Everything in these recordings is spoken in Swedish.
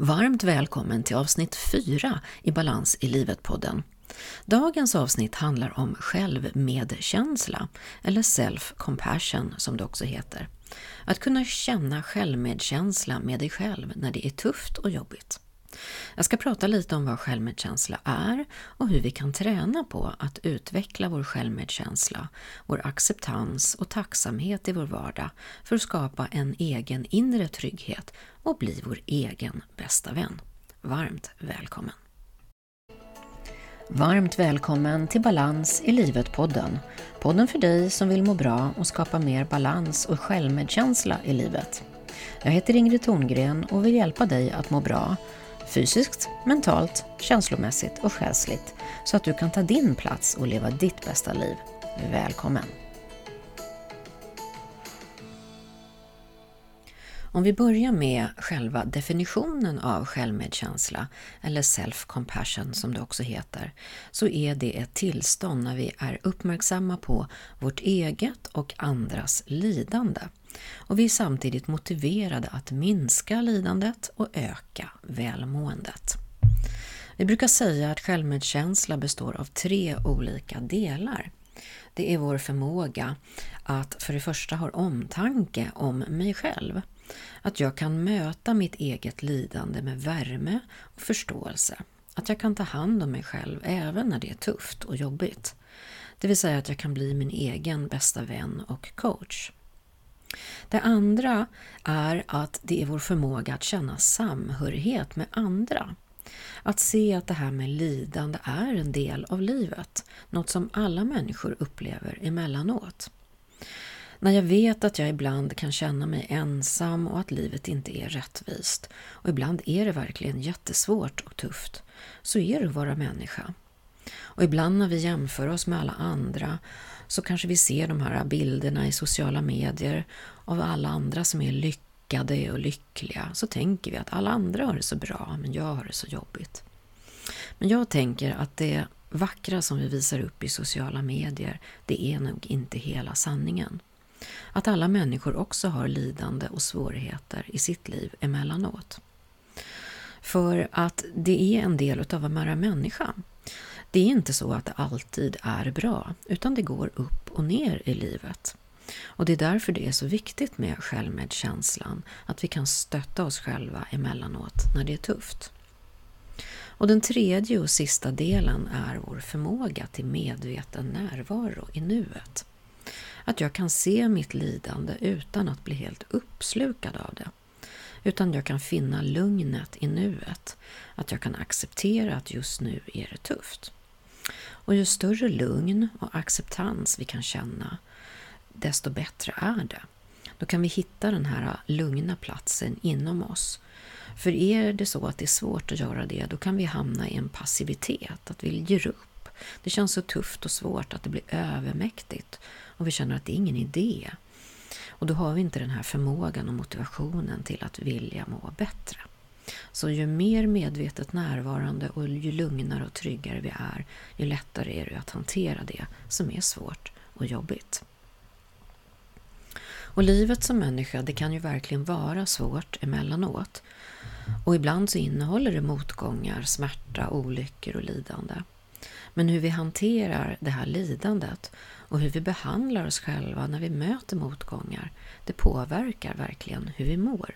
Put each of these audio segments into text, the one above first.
Varmt välkommen till avsnitt 4 i Balans i livet-podden. Dagens avsnitt handlar om självmedkänsla, eller self-compassion som det också heter. Att kunna känna självmedkänsla med dig själv när det är tufft och jobbigt. Jag ska prata lite om vad självmedkänsla är och hur vi kan träna på att utveckla vår självmedkänsla, vår acceptans och tacksamhet i vår vardag för att skapa en egen inre trygghet och bli vår egen bästa vän. Varmt välkommen! Varmt välkommen till Balans i livet-podden. Podden för dig som vill må bra och skapa mer balans och självmedkänsla i livet. Jag heter Ingrid Thorngren och vill hjälpa dig att må bra fysiskt, mentalt, känslomässigt och själsligt så att du kan ta din plats och leva ditt bästa liv. Välkommen! Om vi börjar med själva definitionen av självmedkänsla, eller self-compassion som det också heter, så är det ett tillstånd när vi är uppmärksamma på vårt eget och andras lidande. Och vi är samtidigt motiverade att minska lidandet och öka välmåendet. Vi brukar säga att självmedkänsla består av tre olika delar. Det är vår förmåga att för det första ha omtanke om mig själv. Att jag kan möta mitt eget lidande med värme och förståelse. Att jag kan ta hand om mig själv även när det är tufft och jobbigt. Det vill säga att jag kan bli min egen bästa vän och coach. Det andra är att det är vår förmåga att känna samhörighet med andra. Att se att det här med lidande är en del av livet, något som alla människor upplever emellanåt. När jag vet att jag ibland kan känna mig ensam och att livet inte är rättvist, och ibland är det verkligen jättesvårt och tufft, så är det att vara människa. Och ibland när vi jämför oss med alla andra så kanske vi ser de här bilderna i sociala medier av alla andra som är lyckade och lyckliga. Så tänker vi att alla andra har det så bra, men jag har det så jobbigt. Men jag tänker att det vackra som vi visar upp i sociala medier, det är nog inte hela sanningen. Att alla människor också har lidande och svårigheter i sitt liv emellanåt. För att det är en del av att vara människa. Det är inte så att det alltid är bra, utan det går upp och ner i livet. Och det är därför det är så viktigt med självmedkänslan, att vi kan stötta oss själva emellanåt när det är tufft. Och den tredje och sista delen är vår förmåga till medveten närvaro i nuet. Att jag kan se mitt lidande utan att bli helt uppslukad av det. Utan jag kan finna lugnet i nuet. Att jag kan acceptera att just nu är det tufft. Och ju större lugn och acceptans vi kan känna, desto bättre är det. Då kan vi hitta den här lugna platsen inom oss. För är det så att det är svårt att göra det, då kan vi hamna i en passivitet, att vi ger upp. Det känns så tufft och svårt att det blir övermäktigt och vi känner att det är ingen idé. Och då har vi inte den här förmågan och motivationen till att vilja må bättre. Så ju mer medvetet närvarande och ju lugnare och tryggare vi är, ju lättare är det att hantera det som är svårt och jobbigt. Och livet som människa, det kan ju verkligen vara svårt emellanåt. Och ibland så innehåller det motgångar, smärta, olyckor och lidande. Men hur vi hanterar det här lidandet och hur vi behandlar oss själva när vi möter motgångar, det påverkar verkligen hur vi mår.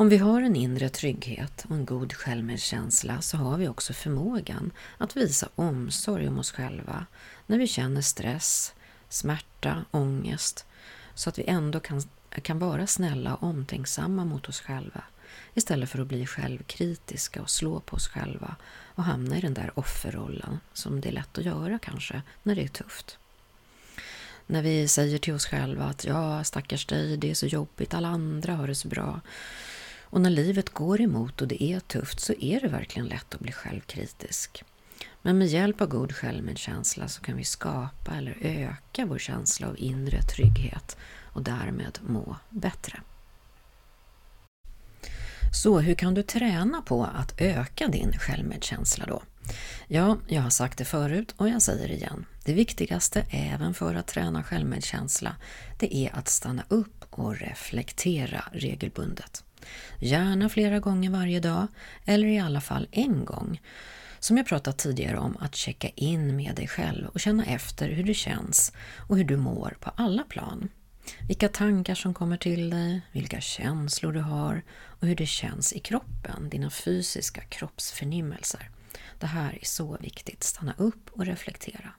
Om vi har en inre trygghet och en god självmedkänsla så har vi också förmågan att visa omsorg om oss själva när vi känner stress, smärta, ångest så att vi ändå kan, kan vara snälla och omtänksamma mot oss själva istället för att bli självkritiska och slå på oss själva och hamna i den där offerrollen som det är lätt att göra kanske när det är tufft. När vi säger till oss själva att ja, stackars dig, det är så jobbigt, alla andra har det så bra. Och när livet går emot och det är tufft så är det verkligen lätt att bli självkritisk. Men med hjälp av god självmedkänsla så kan vi skapa eller öka vår känsla av inre trygghet och därmed må bättre. Så hur kan du träna på att öka din självmedkänsla då? Ja, jag har sagt det förut och jag säger det igen. Det viktigaste även för att träna självmedkänsla, det är att stanna upp och reflektera regelbundet. Gärna flera gånger varje dag, eller i alla fall en gång. Som jag pratat tidigare om, att checka in med dig själv och känna efter hur det känns och hur du mår på alla plan. Vilka tankar som kommer till dig, vilka känslor du har och hur det känns i kroppen, dina fysiska kroppsförnimmelser. Det här är så viktigt. Stanna upp och reflektera.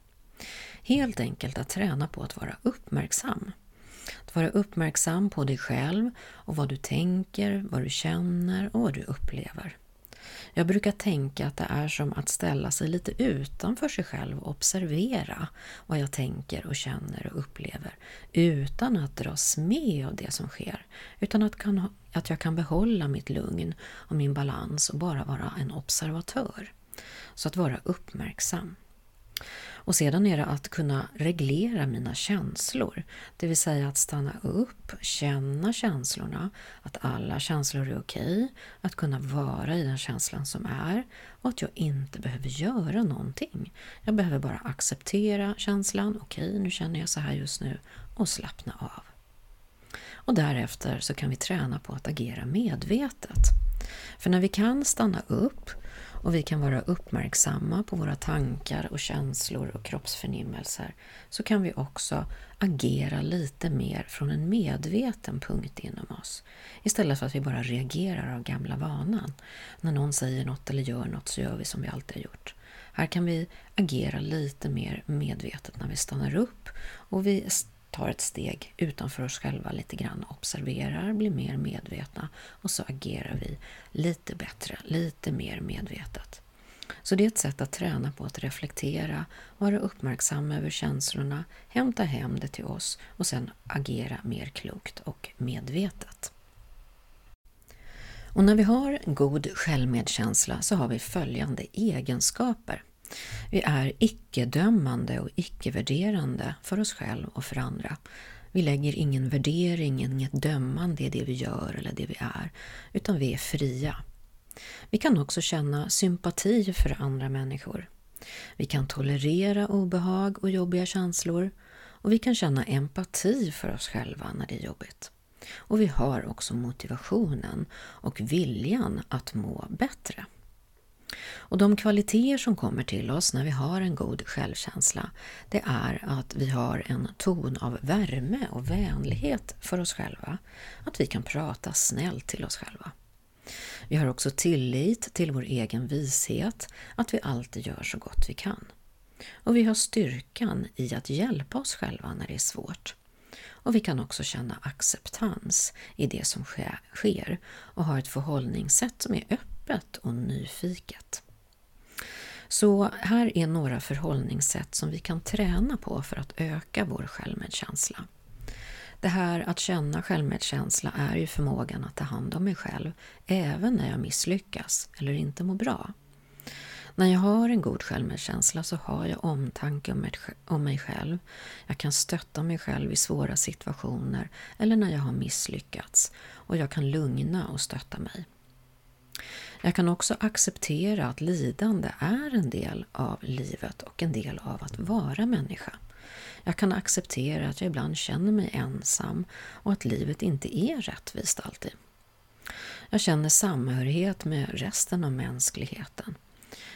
Helt enkelt att träna på att vara uppmärksam. Att vara uppmärksam på dig själv och vad du tänker, vad du känner och vad du upplever. Jag brukar tänka att det är som att ställa sig lite utanför sig själv och observera vad jag tänker och känner och upplever utan att dras med av det som sker. Utan att, kan, att jag kan behålla mitt lugn och min balans och bara vara en observatör. Så att vara uppmärksam. Och sedan är det att kunna reglera mina känslor, det vill säga att stanna upp, känna känslorna, att alla känslor är okej, att kunna vara i den känslan som är och att jag inte behöver göra någonting. Jag behöver bara acceptera känslan, okej nu känner jag så här just nu och slappna av. Och därefter så kan vi träna på att agera medvetet. För när vi kan stanna upp och vi kan vara uppmärksamma på våra tankar och känslor och kroppsförnimmelser så kan vi också agera lite mer från en medveten punkt inom oss istället för att vi bara reagerar av gamla vanan. När någon säger något eller gör något så gör vi som vi alltid har gjort. Här kan vi agera lite mer medvetet när vi stannar upp och vi tar ett steg utanför oss själva lite grann, observerar, blir mer medvetna och så agerar vi lite bättre, lite mer medvetet. Så det är ett sätt att träna på att reflektera, vara uppmärksam över känslorna, hämta hem det till oss och sen agera mer klokt och medvetet. Och när vi har god självmedkänsla så har vi följande egenskaper. Vi är icke-dömande och icke-värderande för oss själva och för andra. Vi lägger ingen värdering, inget dömande i det vi gör eller det vi är, utan vi är fria. Vi kan också känna sympati för andra människor. Vi kan tolerera obehag och jobbiga känslor och vi kan känna empati för oss själva när det är jobbigt. Och vi har också motivationen och viljan att må bättre. Och de kvaliteter som kommer till oss när vi har en god självkänsla, det är att vi har en ton av värme och vänlighet för oss själva. Att vi kan prata snällt till oss själva. Vi har också tillit till vår egen vishet, att vi alltid gör så gott vi kan. Och vi har styrkan i att hjälpa oss själva när det är svårt. Och vi kan också känna acceptans i det som sker och ha ett förhållningssätt som är öppet öppet och nyfiket. Så här är några förhållningssätt som vi kan träna på för att öka vår självmedkänsla. Det här att känna självmedkänsla är ju förmågan att ta hand om mig själv även när jag misslyckas eller inte mår bra. När jag har en god självmedkänsla så har jag omtanke om mig själv. Jag kan stötta mig själv i svåra situationer eller när jag har misslyckats och jag kan lugna och stötta mig. Jag kan också acceptera att lidande är en del av livet och en del av att vara människa. Jag kan acceptera att jag ibland känner mig ensam och att livet inte är rättvist alltid. Jag känner samhörighet med resten av mänskligheten.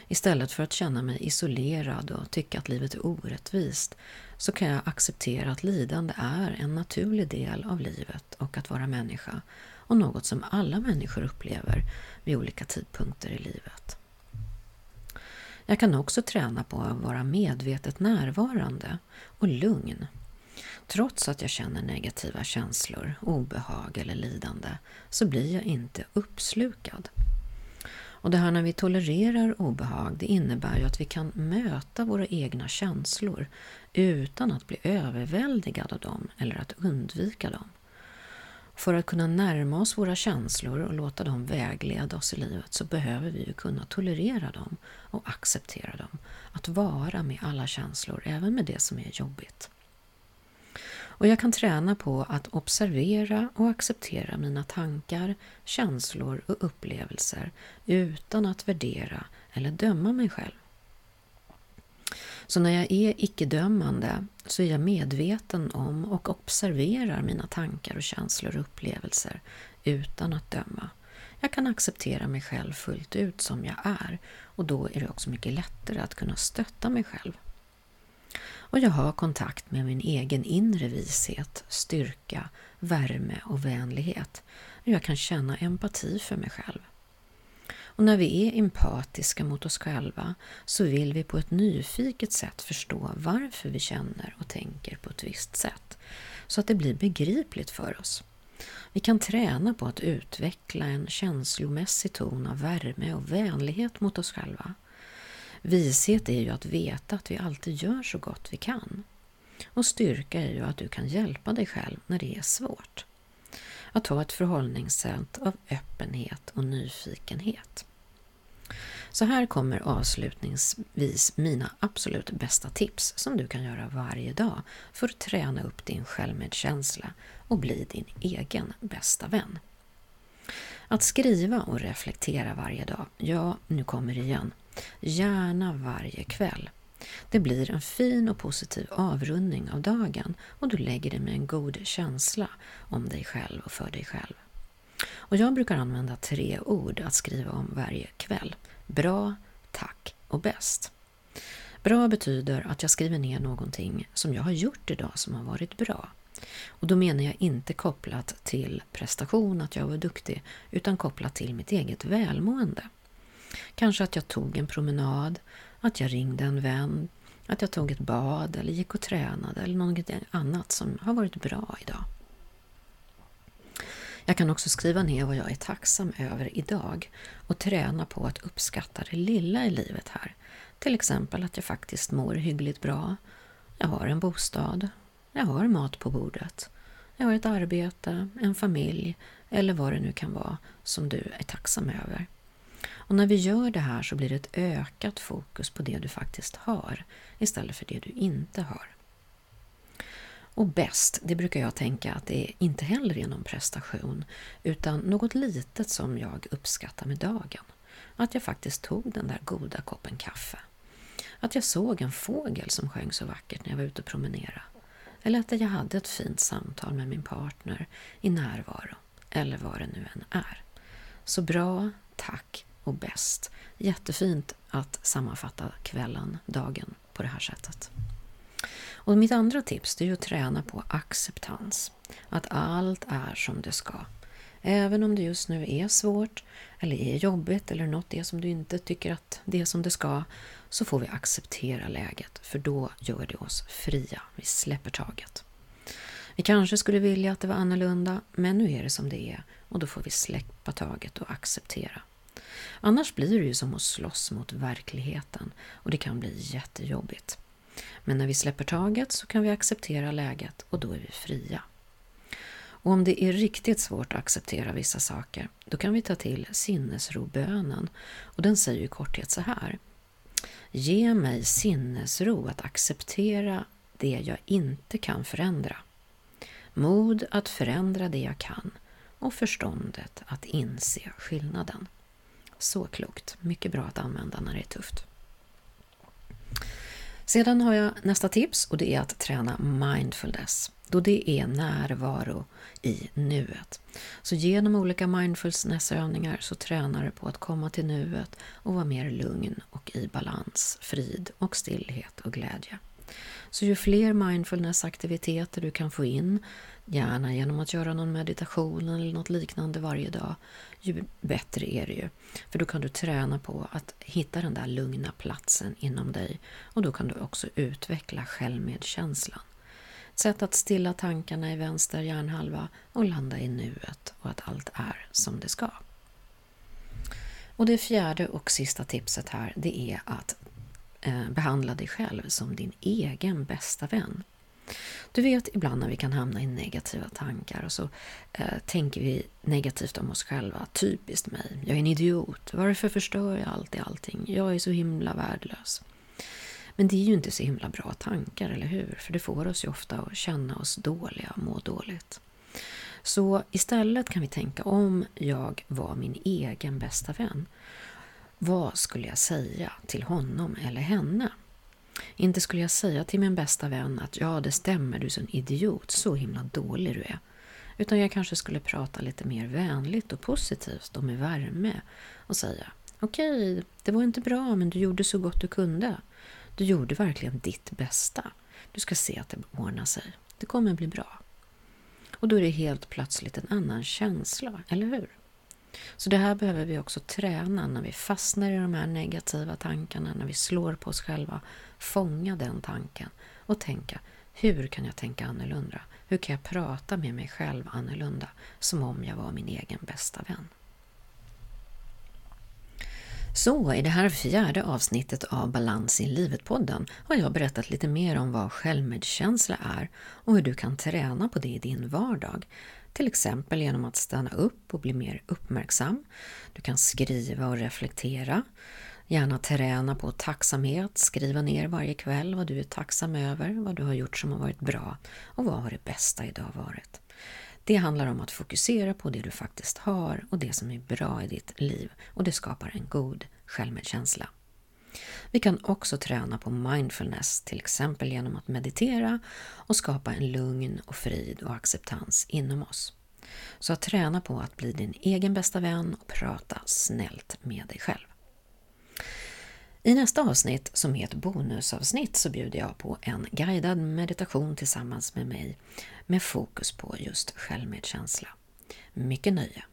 Istället för att känna mig isolerad och tycka att livet är orättvist så kan jag acceptera att lidande är en naturlig del av livet och att vara människa och något som alla människor upplever vid olika tidpunkter i livet. Jag kan också träna på att vara medvetet närvarande och lugn. Trots att jag känner negativa känslor, obehag eller lidande så blir jag inte uppslukad. Och det här när vi tolererar obehag, det innebär ju att vi kan möta våra egna känslor utan att bli överväldigad av dem eller att undvika dem. För att kunna närma oss våra känslor och låta dem vägleda oss i livet så behöver vi ju kunna tolerera dem och acceptera dem. Att vara med alla känslor, även med det som är jobbigt. Och jag kan träna på att observera och acceptera mina tankar, känslor och upplevelser utan att värdera eller döma mig själv. Så när jag är icke-dömande så är jag medveten om och observerar mina tankar och känslor och upplevelser utan att döma. Jag kan acceptera mig själv fullt ut som jag är och då är det också mycket lättare att kunna stötta mig själv. Och jag har kontakt med min egen inre vishet, styrka, värme och vänlighet. Jag kan känna empati för mig själv. Och när vi är empatiska mot oss själva så vill vi på ett nyfiket sätt förstå varför vi känner och tänker på ett visst sätt, så att det blir begripligt för oss. Vi kan träna på att utveckla en känslomässig ton av värme och vänlighet mot oss själva. Vishet är ju att veta att vi alltid gör så gott vi kan. Och styrka är ju att du kan hjälpa dig själv när det är svårt. Att ha ett förhållningssätt av öppenhet och nyfikenhet. Så här kommer avslutningsvis mina absolut bästa tips som du kan göra varje dag för att träna upp din självmedkänsla och bli din egen bästa vän. Att skriva och reflektera varje dag, ja, nu kommer det igen. Gärna varje kväll. Det blir en fin och positiv avrundning av dagen och du lägger dig med en god känsla om dig själv och för dig själv. Och jag brukar använda tre ord att skriva om varje kväll. Bra, tack och bäst. Bra betyder att jag skriver ner någonting som jag har gjort idag som har varit bra. Och då menar jag inte kopplat till prestation, att jag var duktig, utan kopplat till mitt eget välmående. Kanske att jag tog en promenad, att jag ringde en vän, att jag tog ett bad eller gick och tränade eller något annat som har varit bra idag. Jag kan också skriva ner vad jag är tacksam över idag och träna på att uppskatta det lilla i livet här. Till exempel att jag faktiskt mår hyggligt bra. Jag har en bostad. Jag har mat på bordet. Jag har ett arbete, en familj eller vad det nu kan vara som du är tacksam över. Och när vi gör det här så blir det ett ökat fokus på det du faktiskt har istället för det du inte har. Och bäst, det brukar jag tänka att det inte heller är någon prestation utan något litet som jag uppskattar med dagen. Att jag faktiskt tog den där goda koppen kaffe. Att jag såg en fågel som sjöng så vackert när jag var ute och promenerade. Eller att jag hade ett fint samtal med min partner i närvaro. Eller vad det nu än är. Så bra, tack och bäst. Jättefint att sammanfatta kvällen, dagen på det här sättet. Och mitt andra tips är att träna på acceptans. Att allt är som det ska. Även om det just nu är svårt eller är jobbigt eller något är som du inte tycker att det är som det ska så får vi acceptera läget för då gör det oss fria. Vi släpper taget. Vi kanske skulle vilja att det var annorlunda men nu är det som det är och då får vi släppa taget och acceptera. Annars blir det ju som att slåss mot verkligheten och det kan bli jättejobbigt. Men när vi släpper taget så kan vi acceptera läget och då är vi fria. Och om det är riktigt svårt att acceptera vissa saker, då kan vi ta till sinnesrobönen. Och den säger i korthet så här. Ge mig sinnesro att acceptera det jag inte kan förändra. Mod att förändra det jag kan och förståndet att inse skillnaden. Så klokt, mycket bra att använda när det är tufft. Sedan har jag nästa tips och det är att träna mindfulness, då det är närvaro i nuet. Så genom olika mindfulnessövningar så tränar du på att komma till nuet och vara mer lugn och i balans, frid och stillhet och glädje. Så ju fler mindfulnessaktiviteter du kan få in, gärna genom att göra någon meditation eller något liknande varje dag, ju bättre är det ju. För då kan du träna på att hitta den där lugna platsen inom dig och då kan du också utveckla självmedkänslan. Ett sätt att stilla tankarna i vänster hjärnhalva och landa i nuet och att allt är som det ska. Och det fjärde och sista tipset här, det är att Eh, behandla dig själv som din egen bästa vän. Du vet ibland när vi kan hamna i negativa tankar och så eh, tänker vi negativt om oss själva. Typiskt mig. Jag är en idiot. Varför förstör jag alltid allting? Jag är så himla värdelös. Men det är ju inte så himla bra tankar, eller hur? För det får oss ju ofta att känna oss dåliga och må dåligt. Så istället kan vi tänka om jag var min egen bästa vän. Vad skulle jag säga till honom eller henne? Inte skulle jag säga till min bästa vän att ja, det stämmer, du är en idiot, så himla dålig du är. Utan jag kanske skulle prata lite mer vänligt och positivt och med värme och säga okej, okay, det var inte bra, men du gjorde så gott du kunde. Du gjorde verkligen ditt bästa. Du ska se att det ordnar sig. Det kommer bli bra. Och då är det helt plötsligt en annan känsla, eller hur? Så det här behöver vi också träna när vi fastnar i de här negativa tankarna, när vi slår på oss själva. Fånga den tanken och tänka, hur kan jag tänka annorlunda? Hur kan jag prata med mig själv annorlunda, som om jag var min egen bästa vän? Så i det här fjärde avsnittet av Balans i livet-podden har jag berättat lite mer om vad självmedkänsla är och hur du kan träna på det i din vardag. Till exempel genom att stanna upp och bli mer uppmärksam. Du kan skriva och reflektera. Gärna träna på tacksamhet, skriva ner varje kväll vad du är tacksam över, vad du har gjort som har varit bra och vad har det bästa idag varit. Det handlar om att fokusera på det du faktiskt har och det som är bra i ditt liv och det skapar en god självmedkänsla. Vi kan också träna på mindfulness, till exempel genom att meditera och skapa en lugn och frid och acceptans inom oss. Så att träna på att bli din egen bästa vän och prata snällt med dig själv. I nästa avsnitt, som är ett bonusavsnitt, så bjuder jag på en guidad meditation tillsammans med mig med fokus på just självmedkänsla. Mycket nöje!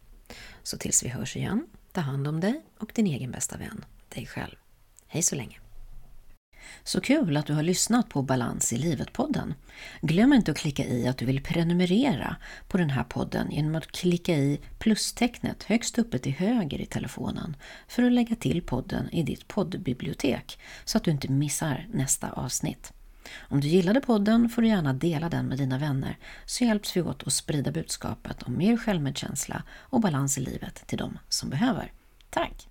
Så tills vi hörs igen, ta hand om dig och din egen bästa vän, dig själv. Hej så länge! Så kul att du har lyssnat på Balans i livet-podden. Glöm inte att klicka i att du vill prenumerera på den här podden genom att klicka i plustecknet högst uppe till höger i telefonen för att lägga till podden i ditt poddbibliotek så att du inte missar nästa avsnitt. Om du gillade podden får du gärna dela den med dina vänner så hjälps vi åt att sprida budskapet om mer självmedkänsla och balans i livet till de som behöver. Tack!